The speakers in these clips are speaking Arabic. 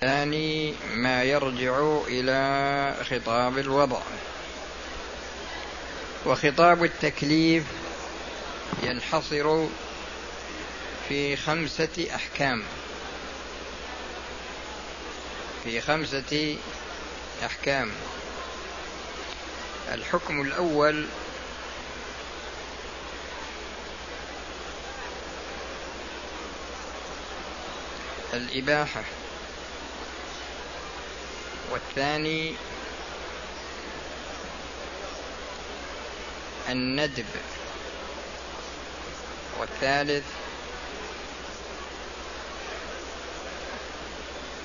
ثاني ما يرجع إلى خطاب الوضع. وخطاب التكليف ينحصر في خمسة أحكام. في خمسة أحكام. الحكم الأول الإباحة. والثاني الندب. والثالث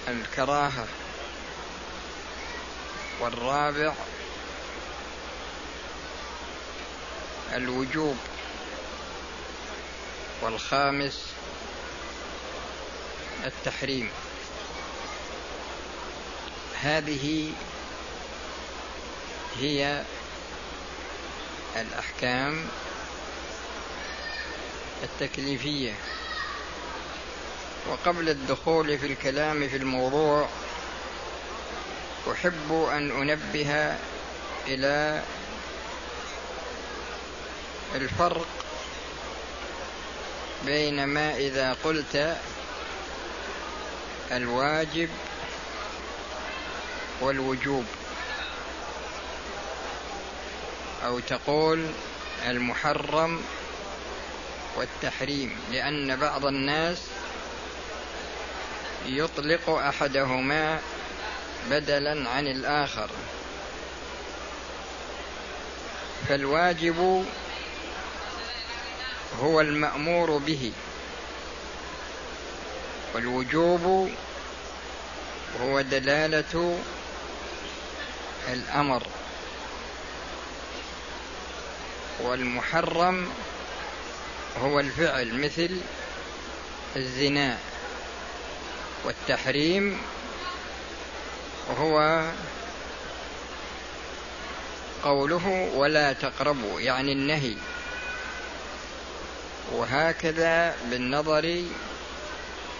الكراهة. والرابع الوجوب. والخامس التحريم. هذه هي الأحكام التكليفية. وقبل الدخول في الكلام في الموضوع أحب أن أنبه إلى الفرق بين ما إذا قلت الواجب والوجوب. أو تقول المحرم والتحريم لأن بعض الناس يطلق أحدهما بدلا عن الآخر. فالواجب هو المأمور به. والوجوب هو دلالة الأمر والمحرم هو الفعل مثل الزنا والتحريم هو قوله ولا تقربوا يعني النهي. وهكذا بالنظر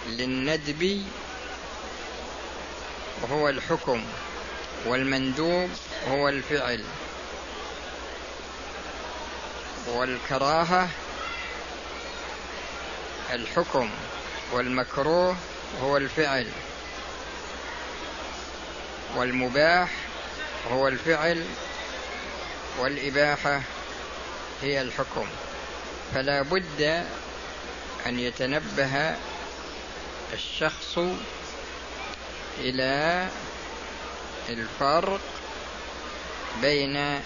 للندب وهو الحكم. والمندوب هو الفعل. والكراهة الحكم والمكروه هو الفعل. والمباح هو الفعل والإباحة هي الحكم. فلا بد أن يتنبه الشخص إلى الفرق بين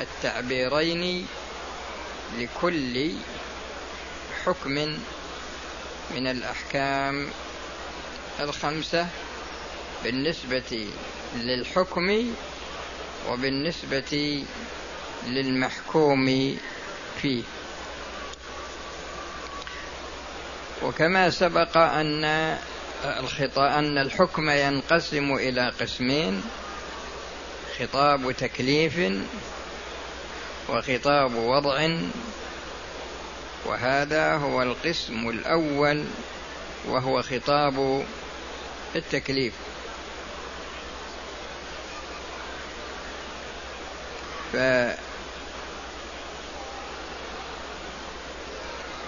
التعبيرين لكل حكم من الأحكام الخمسة بالنسبة للحكم وبالنسبة للمحكوم فيه. وكما سبق أن الخطاب أن الحكم ينقسم إلى قسمين خطاب تكليف وخطاب وضع وهذا هو القسم الأول وهو خطاب التكليف. ف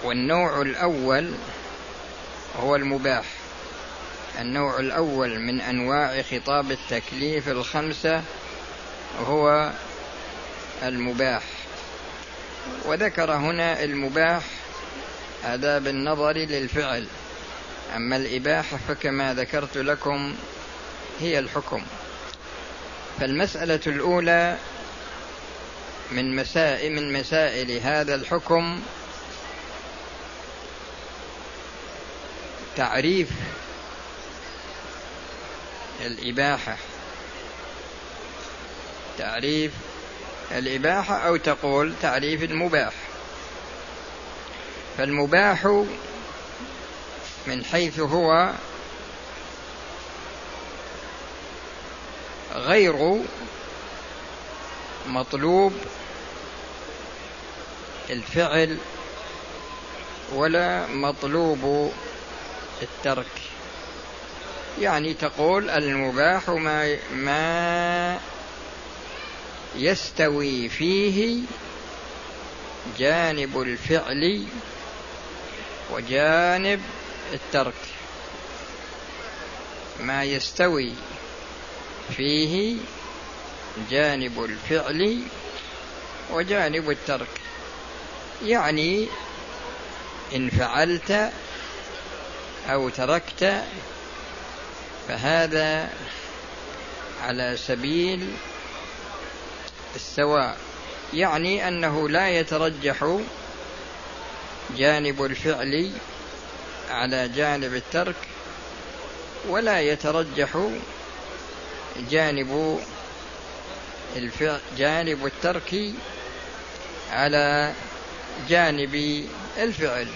والنوع الأول هو المباح. النوع الأول من أنواع خطاب التكليف الخمسة هو المباح. وذكر هنا المباح هذا بالنظر للفعل. أما الإباحة فكما ذكرت لكم هي الحكم. فالمسألة الأولى من مسائل من مسائل هذا الحكم تعريف الإباحة. تعريف الإباحة أو تقول تعريف المباح. فالمباح من حيث هو غير مطلوب الفعل ولا مطلوب الترك. يعني تقول المباح ما ما يستوي فيه جانب الفعل وجانب الترك. ما يستوي فيه جانب الفعل وجانب الترك. يعني إن فعلت أو تركت فهذا على سبيل السواء يعني أنه لا يترجح جانب الفعل على جانب الترك ولا يترجح جانب الفعل جانب الترك على جانب الفعل.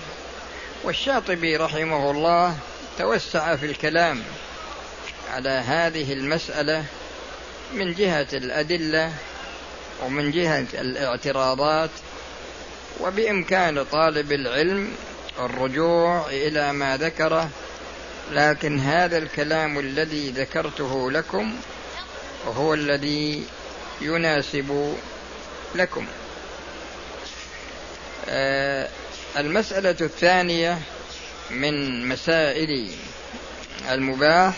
والشاطبي رحمه الله توسع في الكلام على هذه المسألة من جهة الأدلة ومن جهة الاعتراضات وبإمكان طالب العلم الرجوع إلى ما ذكره لكن هذا الكلام الذي ذكرته لكم هو الذي يناسب لكم. آه المسألة الثانية من مسائل المباح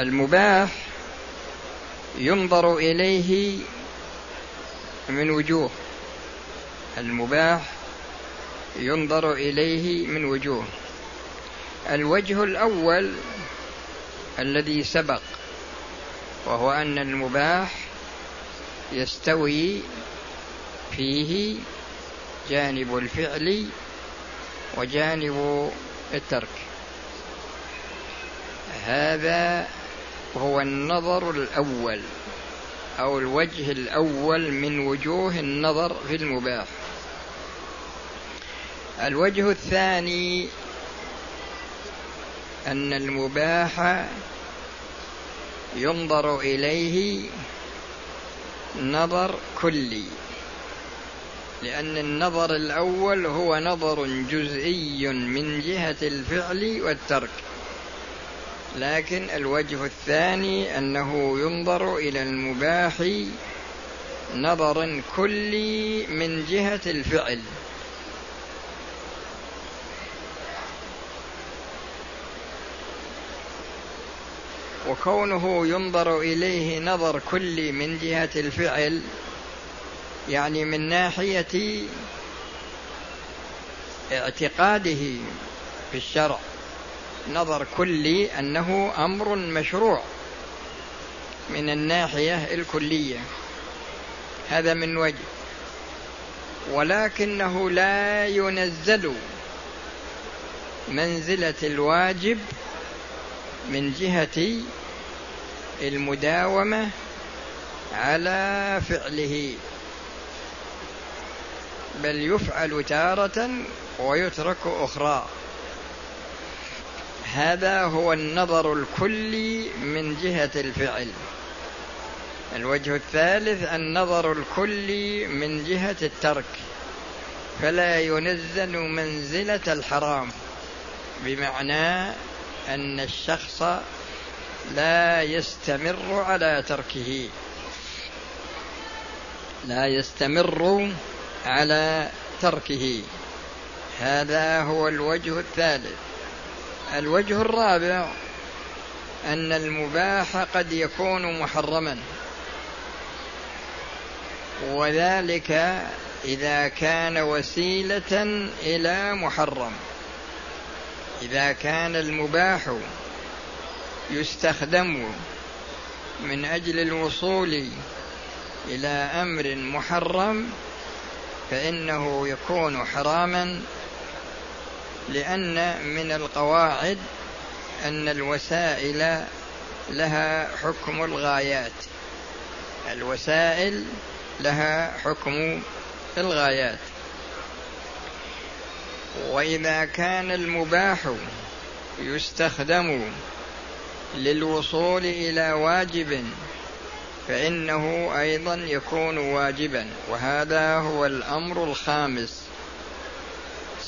المباح ينظر إليه من وجوه. المباح ينظر إليه من وجوه. الوجه الأول الذي سبق وهو أن المباح يستوي فيه جانب الفعل وجانب الترك. هذا هو النظر الأول أو الوجه الأول من وجوه النظر في المباح. الوجه الثاني أن المباح ينظر إليه نظر كلي لأن النظر الأول هو نظر جزئي من جهة الفعل والترك. لكن الوجه الثاني أنه ينظر إلى المباح نظر كلي من جهة الفعل. وكونه ينظر إليه نظر كلي من جهة الفعل يعني من ناحية اعتقاده في الشرع. نظر كلي أنه أمر مشروع من الناحية الكلية. هذا من وجه. ولكنه لا ينزل منزلة الواجب من جهة المداومة على فعله. بل يفعل تارة ويترك أخرى. هذا هو النظر الكلي من جهة الفعل. الوجه الثالث النظر الكلي من جهة الترك. فلا ينزل منزلة الحرام بمعنى أن الشخص لا يستمر على تركه. لا يستمر على تركه. هذا هو الوجه الثالث. الوجه الرابع أن المباح قد يكون محرما. وذلك إذا كان وسيلة إلى محرم. إذا كان المباح يستخدم من أجل الوصول إلى أمر محرم فإنه يكون حراما لأن من القواعد أن الوسائل لها حكم الغايات. الوسائل لها حكم الغايات. وإذا كان المباح يستخدم للوصول إلى واجب فإنه أيضا يكون واجبا. وهذا هو الأمر الخامس.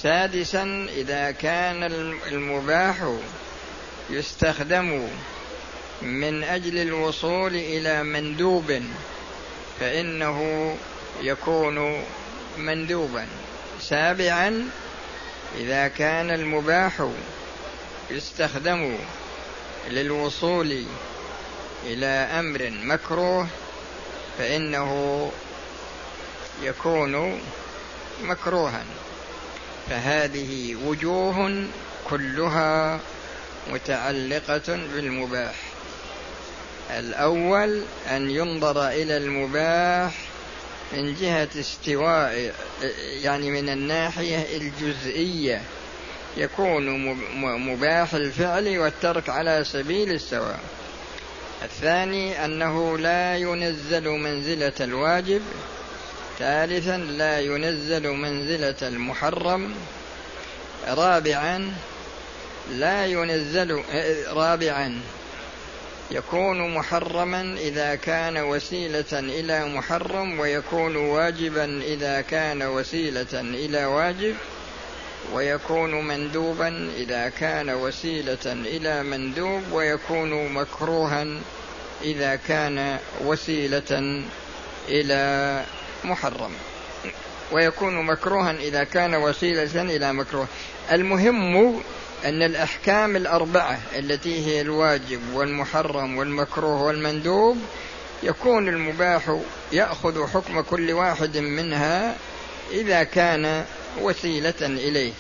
سادسا إذا كان المباح يستخدم من أجل الوصول إلى مندوب فإنه يكون مندوبا. سابعا إذا كان المباح يستخدم للوصول إلى أمر مكروه فإنه يكون مكروها. فهذه وجوه كلها متعلقة بالمباح. الأول أن ينظر إلى المباح من جهة استواء يعني من الناحية الجزئية. يكون مباح الفعل والترك على سبيل السواء. الثاني أنه لا ينزل منزلة الواجب ثالثا لا ينزل منزلة المحرم. رابعا لا ينزل رابعا يكون محرما إذا كان وسيلة إلى محرم ويكون واجبا إذا كان وسيلة إلى واجب ويكون مندوبا إذا كان وسيلة إلى مندوب ويكون مكروها إذا كان وسيلة إلى محرم. ويكون مكروها إذا كان وسيلة إلى مكروه. المهم أن الأحكام الأربعة التي هي الواجب والمحرم والمكروه والمندوب يكون المباح يأخذ حكم كل واحد منها إذا كان وسيلة إليه.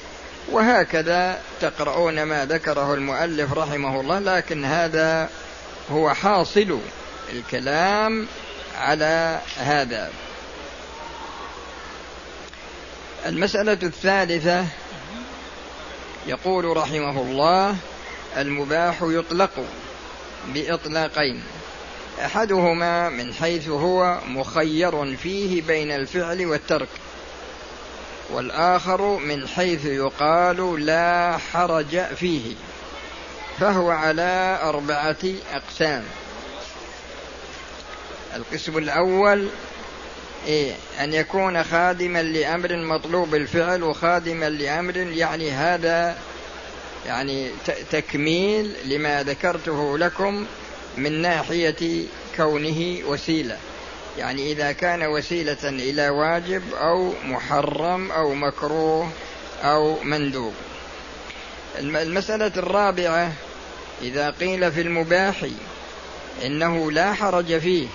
وهكذا تقرؤون ما ذكره المؤلف رحمه الله لكن هذا هو حاصل الكلام على هذا. المسألة الثالثة يقول رحمه الله المباح يطلق بإطلاقين. أحدهما من حيث هو مخير فيه بين الفعل والترك والآخر من حيث يقال لا حرج فيه فهو على أربعة أقسام. القسم الأول إيه أن يكون خادما لأمر مطلوب الفعل وخادما لأمر يعني هذا يعني تكميل لما ذكرته لكم من ناحية كونه وسيلة. يعني إذا كان وسيلة إلى واجب أو محرم أو مكروه أو مندوب. المسألة الرابعة إذا قيل في المباح إنه لا حرج فيه.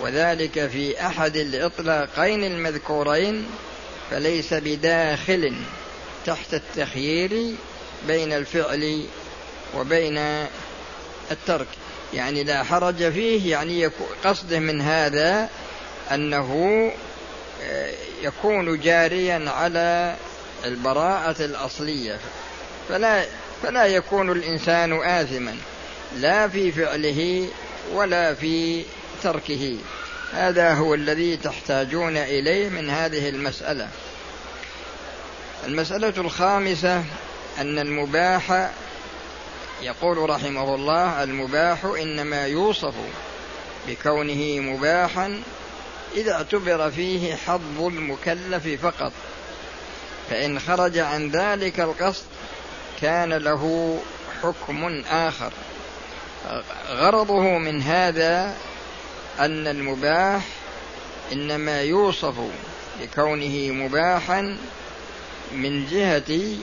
وذلك في أحد الإطلاقين المذكورين فليس بداخل تحت التخيير بين الفعل وبين الترك. يعني لا حرج فيه يعني قصده من هذا أنه آه، يكون جاريا على البراءة الأصلية. فلا فلا يكون الإنسان آثما لا في فعله ولا في تركه هذا هو الذي تحتاجون إليه من هذه المسألة. المسألة الخامسة أن المباح يقول رحمه الله المباح إنما يوصف بكونه مباحا إذا اعتبر فيه حظ المكلف فقط. فإن خرج عن ذلك القصد كان له حكم آخر. غرضه من هذا أن المباح إنما يوصف بكونه مباحا من جهة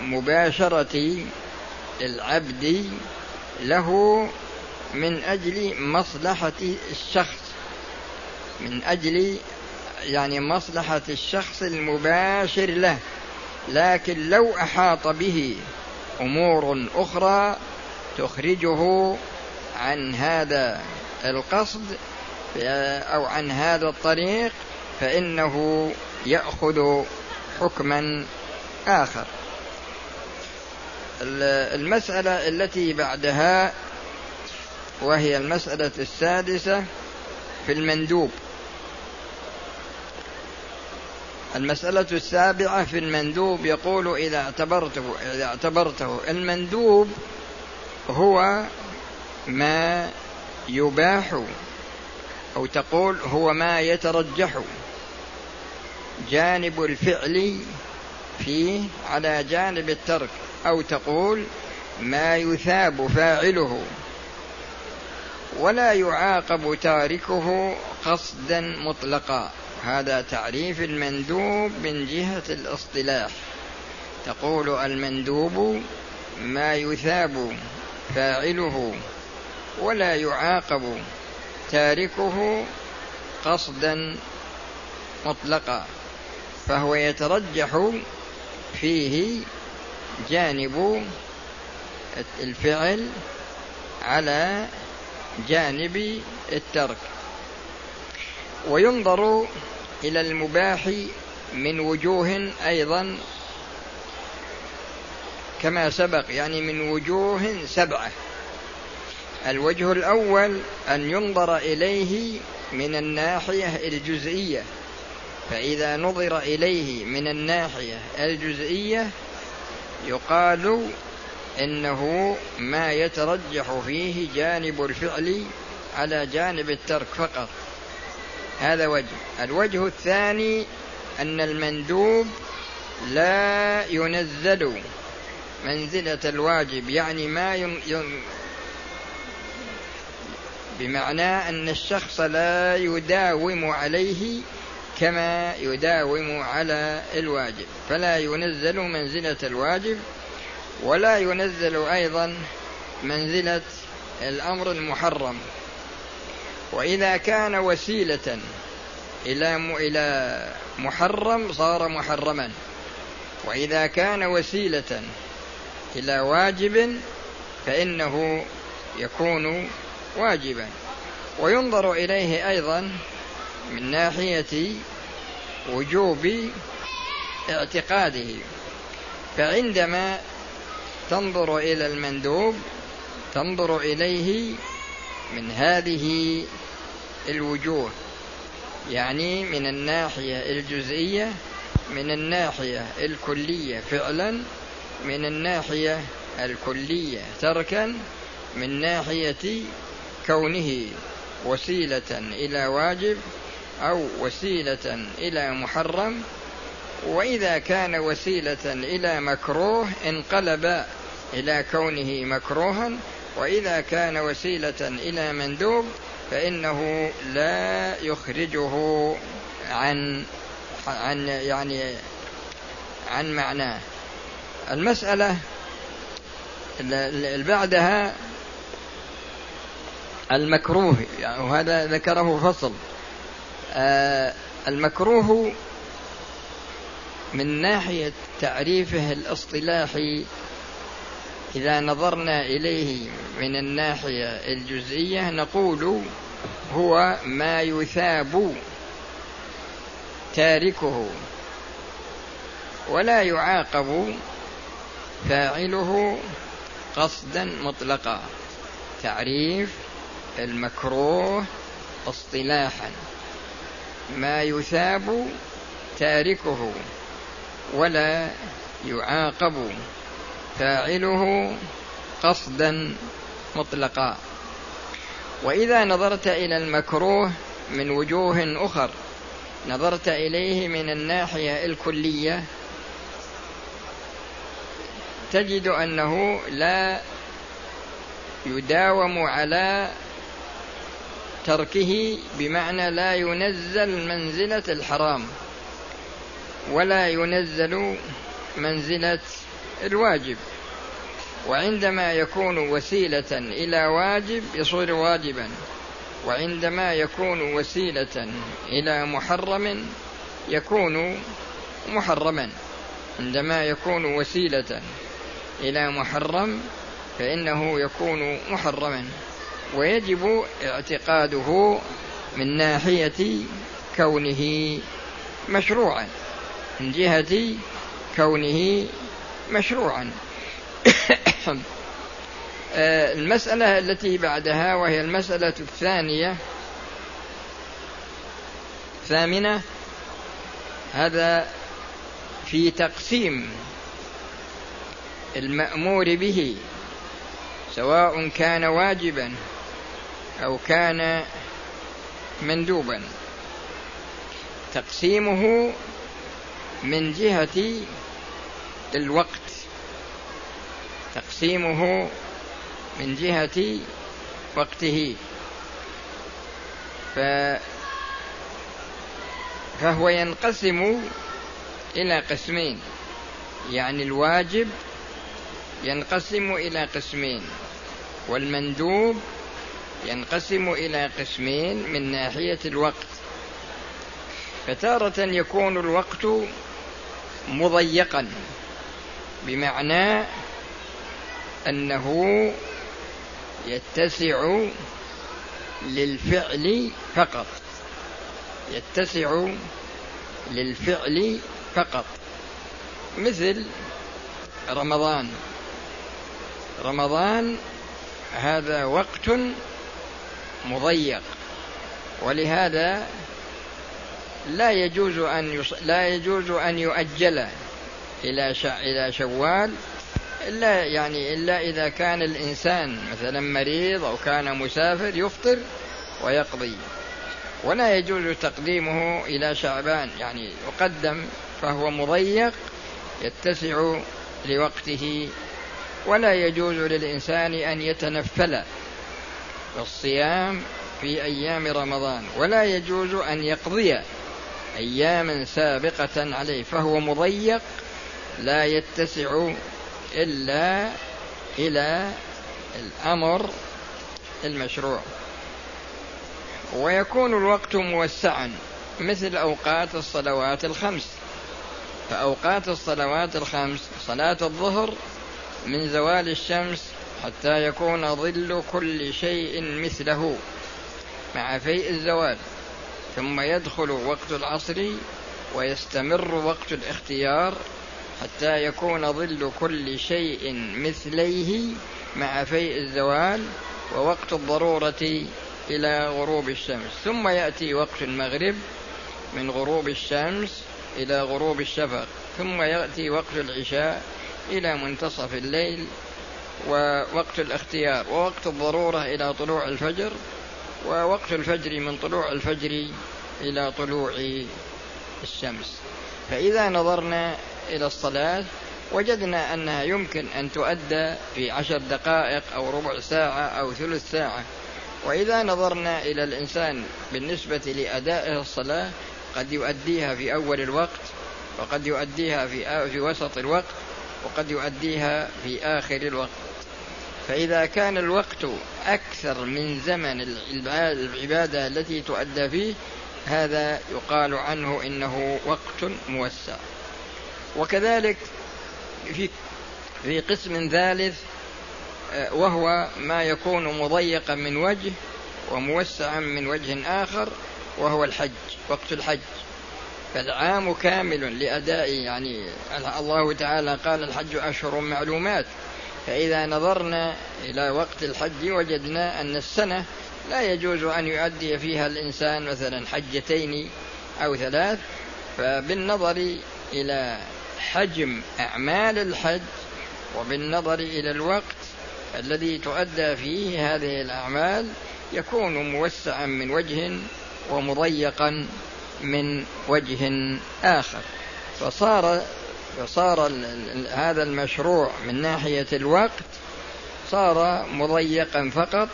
مباشرة العبد له من أجل مصلحة الشخص من أجل يعني مصلحة الشخص المباشر له. لكن لو أحاط به أمور أخرى تخرجه عن هذا. القصد أو عن هذا الطريق فإنه يأخذ حكما آخر. المسألة التي بعدها وهي المسألة السادسة في المندوب. المسألة السابعة في المندوب يقول إذا اعتبرته إذا اعتبرته. المندوب هو ما يباح أو تقول هو ما يترجح. جانب الفعل فيه على جانب الترك. أو تقول ما يثاب فاعله. ولا يعاقب تاركه قصدا مطلقا. هذا تعريف المندوب من جهة الاصطلاح. تقول المندوب ما يثاب فاعله. ولا يعاقب تاركه قصدا مطلقا فهو يترجح فيه جانب الفعل على جانب الترك. وينظر إلى المباح من وجوه أيضا كما سبق يعني من وجوه سبعة. الوجه الأول أن ينظر إليه من الناحية الجزئية فإذا نظر إليه من الناحية الجزئية يقال إنه ما يترجح فيه جانب الفعل على جانب الترك فقط هذا وجه الوجه الثاني أن المندوب لا ينزل منزلة الواجب يعني ما. بمعنى أن الشخص لا يداوم عليه كما يداوم على الواجب فلا ينزل منزلة الواجب ولا ينزل أيضا منزلة الأمر المحرم. وإذا كان وسيلة إلى إلى محرم صار محرما. وإذا كان وسيلة إلى واجب فإنه يكون واجبا. وينظر إليه أيضا من ناحية وجوب اعتقاده. فعندما تنظر إلى المندوب تنظر إليه من هذه الوجوه يعني من الناحية الجزئية من الناحية الكلية فعلا من الناحية الكلية تركا من ناحية كونه وسيلة إلى واجب أو وسيلة إلى محرم وإذا كان وسيلة إلى مكروه انقلب إلى كونه مكروها وإذا كان وسيلة إلى مندوب فإنه لا يخرجه عن عن يعني عن معناه. اللي بعدها المكروه يعني وهذا ذكره فصل. آه المكروه من ناحية تعريفه الاصطلاحي إذا نظرنا إليه من الناحية الجزئية نقول هو ما يثاب تاركه ولا يعاقب فاعله قصدا مطلقا. تعريف المكروه اصطلاحا. ما يثاب تاركه ولا يعاقب. فاعله قصدا مطلقا. وإذا نظرت إلى المكروه من وجوه أخر نظرت إليه من الناحية الكلية تجد أنه لا يداوم على تركه بمعنى لا ينزل منزلة الحرام ولا ينزل منزلة الواجب. وعندما يكون وسيلة إلى واجب يصير واجبا. وعندما يكون وسيلة إلى محرم يكون محرما. عندما يكون وسيلة إلى محرم فإنه يكون محرما. ويجب اعتقاده من ناحية كونه مشروعا من جهة كونه مشروعا. آه، المسألة التي بعدها وهي المسألة الثانية. الثامنة هذا في تقسيم المأمور به سواء كان واجبا أو كان مندوبا. تقسيمه من جهة الوقت. تقسيمه من جهة وقته. ف فهو ينقسم إلى قسمين. يعني الواجب ينقسم إلى قسمين. والمندوب ينقسم إلى قسمين من ناحية الوقت. فتارة يكون الوقت مضيقا بمعنى أنه يتسع للفعل فقط. يتسع للفعل فقط. مثل رمضان. رمضان هذا وقت مضيق. ولهذا لا يجوز أن يص... لا يجوز أن يؤجل إلى ش... إلى شوال إلا يعني إلا إذا كان الإنسان مثلا مريض أو كان مسافر يفطر ويقضي. ولا يجوز تقديمه إلى شعبان. يعني يقدم فهو مضيق يتسع لوقته. ولا يجوز للإنسان أن يتنفل الصيام في أيام رمضان ولا يجوز أن يقضي أياما سابقة عليه فهو مضيق لا يتسع إلا إلى الأمر المشروع. ويكون الوقت موسعا مثل أوقات الصلوات الخمس. فأوقات الصلوات الخمس صلاة الظهر من زوال الشمس حتى يكون ظل كل شيء مثله مع فيء الزوال. ثم يدخل وقت العصر ويستمر وقت الاختيار حتى يكون ظل كل شيء مثليه مع فيء الزوال ووقت الضرورة إلى غروب الشمس. ثم يأتي وقت المغرب من غروب الشمس إلى غروب الشفق. ثم يأتي وقت العشاء إلى منتصف الليل ووقت الاختيار ووقت الضرورة إلى طلوع الفجر ووقت الفجر من طلوع الفجر إلى طلوع الشمس. فإذا نظرنا إلى الصلاة وجدنا أنها يمكن أن تؤدى في عشر دقائق أو ربع ساعة أو ثلث ساعة. وإذا نظرنا إلى الإنسان بالنسبة لأدائه الصلاة قد يؤديها في أول الوقت وقد يؤديها في وسط الوقت وقد يؤديها في آخر الوقت. فإذا كان الوقت أكثر من زمن العبادة التي تؤدى فيه هذا يقال عنه إنه وقت موسع. وكذلك في في قسم ثالث آه، وهو ما يكون مضيقا من وجه وموسعا من وجه آخر وهو الحج وقت الحج. فالعام كامل لأداء يعني الله تعالى قال الحج أشهر معلومات. فإذا نظرنا إلى وقت الحج وجدنا أن السنة لا يجوز أن يؤدي فيها الإنسان مثلا حجتين أو ثلاث. فبالنظر إلى حجم أعمال الحج وبالنظر إلى الوقت الذي تؤدى فيه هذه الأعمال يكون موسعا من وجه ومضيقا من وجه آخر. فصار فصار هذا المشروع من ناحية الوقت صار مضيقا فقط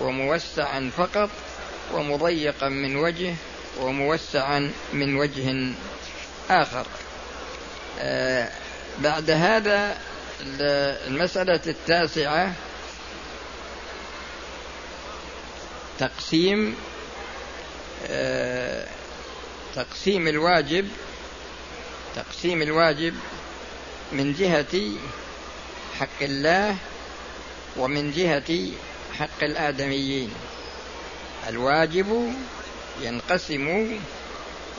وموسعا فقط ومضيقا من وجه وموسعا من وجه آخر. آه، بعد هذا المسألة التاسعة تقسيم آه، تقسيم الواجب تقسيم الواجب من جهة حق الله ومن جهة حق الآدميين. الواجب ينقسم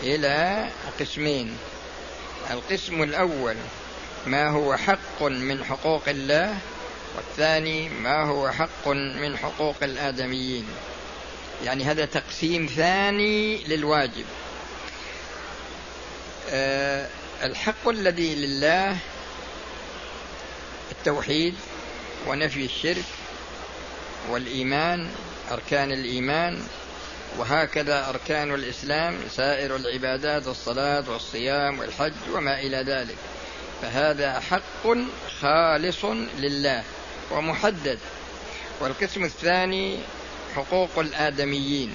إلى قسمين. القسم الأول ما هو حق من حقوق الله والثاني ما هو حق من حقوق الآدميين. يعني هذا تقسيم ثاني للواجب. أه الحق الذي لله التوحيد ونفي الشرك والإيمان أركان الإيمان وهكذا أركان الإسلام سائر العبادات الصلاة والصيام والحج وما إلى ذلك. فهذا حق خالص لله ومحدد. والقسم الثاني حقوق الآدميين.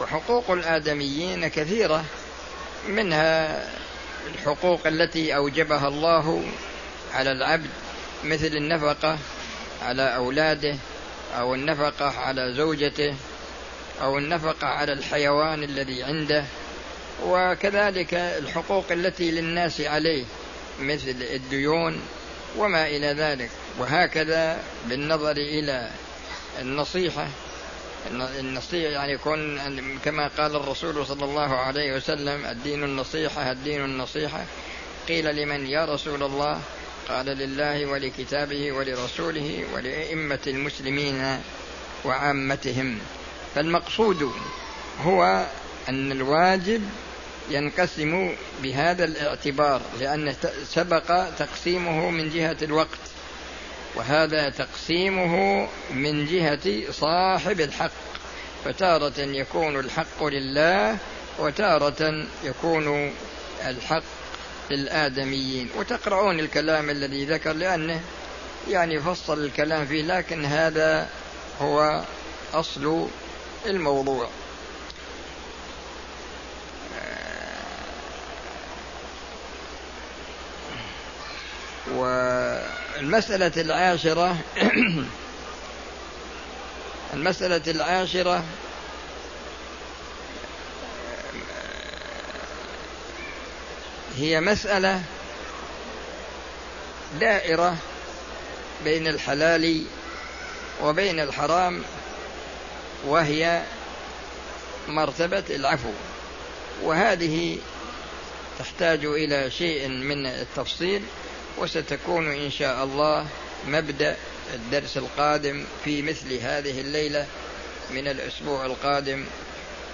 وحقوق الآدميين كثيرة منها الحقوق التي أوجبها الله على العبد مثل النفقة على أولاده أو النفقة على زوجته أو النفقة على الحيوان الذي عنده. وكذلك الحقوق التي للناس عليه مثل الديون وما إلى ذلك. وهكذا بالنظر إلى النصيحة النصيحة يعني يكون كما قال الرسول صلى الله عليه وسلم الدين النصيحة الدين النصيحة. قيل لمن يا رسول الله؟ قال لله ولكتابه ولرسوله ولأئمة المسلمين وعامتهم. فالمقصود هو أن الواجب ينقسم بهذا الاعتبار لأن سبق تقسيمه من جهة الوقت. وهذا تقسيمه من جهة صاحب الحق فتارة يكون الحق لله وتارة يكون الحق للآدميين. وتقرؤون الكلام الذي ذكر لأنه يعني فصل الكلام فيه لكن هذا هو أصل الموضوع. والمسألة العاشرة المسألة العاشرة هي مسألة دائرة بين الحلال وبين الحرام وهي مرتبة العفو. وهذه تحتاج إلى شيء من التفصيل. وستكون إن شاء الله مبدأ الدرس القادم في مثل هذه الليلة من الأسبوع القادم.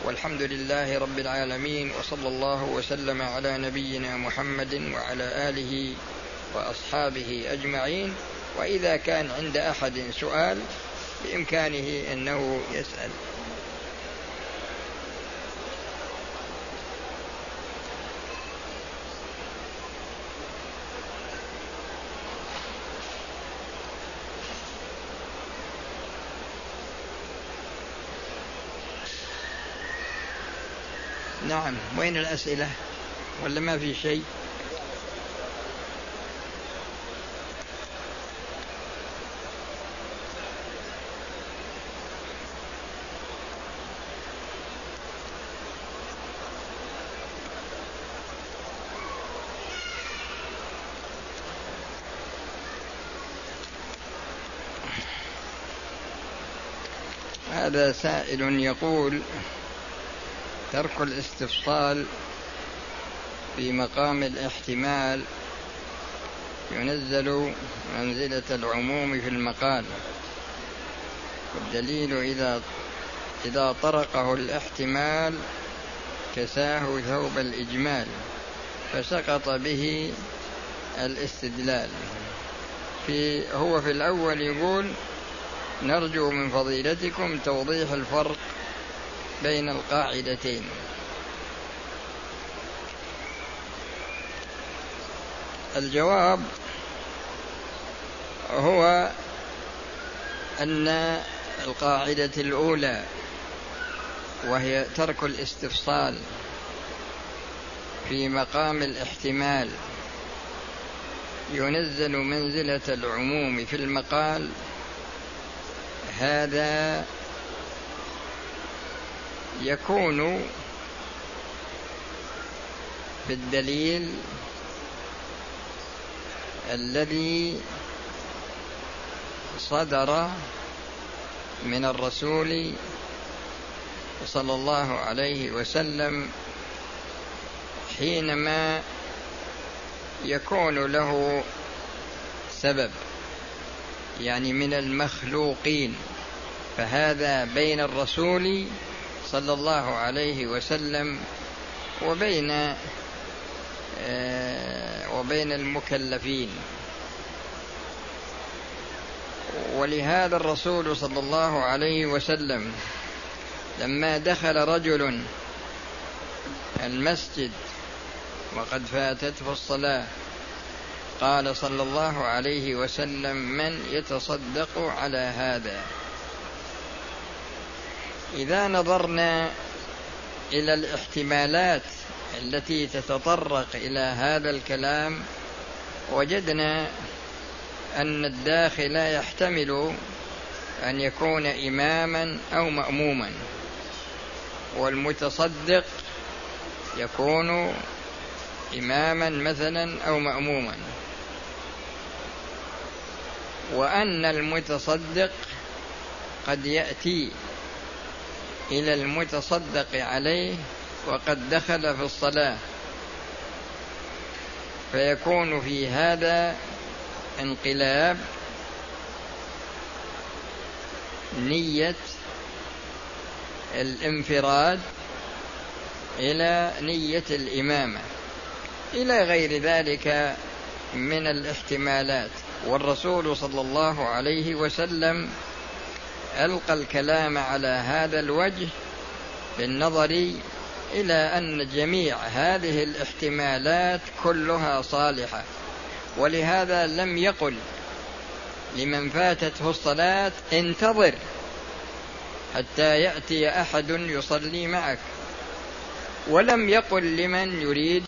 والحمد لله رب العالمين وصلى الله وسلم على نبينا محمد وعلى آله وأصحابه أجمعين. وإذا كان عند أحد سؤال بإمكانه أنه يسأل. نعم. وين الأسئلة؟ ولا ما في شيء؟ هذا سائل يقول ترك الاستفصال في مقام الاحتمال ينزل منزلة العموم في المقال. والدليل إذا إذا طرقه الاحتمال كساه ثوب الإجمال فسقط به الاستدلال. في هو في الأول يقول نرجو من فضيلتكم توضيح الفرق بين القاعدتين. الجواب هو أن القاعدة الأولى وهي ترك الاستفصال في مقام الاحتمال ينزل منزلة العموم في المقال هذا يكون بالدليل الذي صدر من الرسول صلى الله عليه وسلم حينما يكون له سبب يعني من المخلوقين فهذا بين الرسول صلى الله عليه وسلم وبين آه، وبين المكلفين. ولهذا الرسول صلى الله عليه وسلم لما دخل رجل المسجد وقد فاتته الصلاة قال صلى الله عليه وسلم من يتصدق على هذا؟ إذا نظرنا إلى الاحتمالات التي تتطرق إلى هذا الكلام وجدنا أن الداخل يحتمل أن يكون إماما أو مأموما والمتصدق يكون إماما مثلا أو مأموما. وأن المتصدق قد يأتي إلى المتصدق عليه وقد دخل في الصلاة. فيكون في هذا انقلاب نية الانفراد إلى نية الإمامة. إلى غير ذلك من الاحتمالات. والرسول صلى الله عليه وسلم ألقى الكلام على هذا الوجه بالنظر إلى أن جميع هذه الاحتمالات كلها صالحة ولهذا لم يقل لمن فاتته الصلاة انتظر حتى يأتي أحد يصلي معك ولم يقل لمن يريد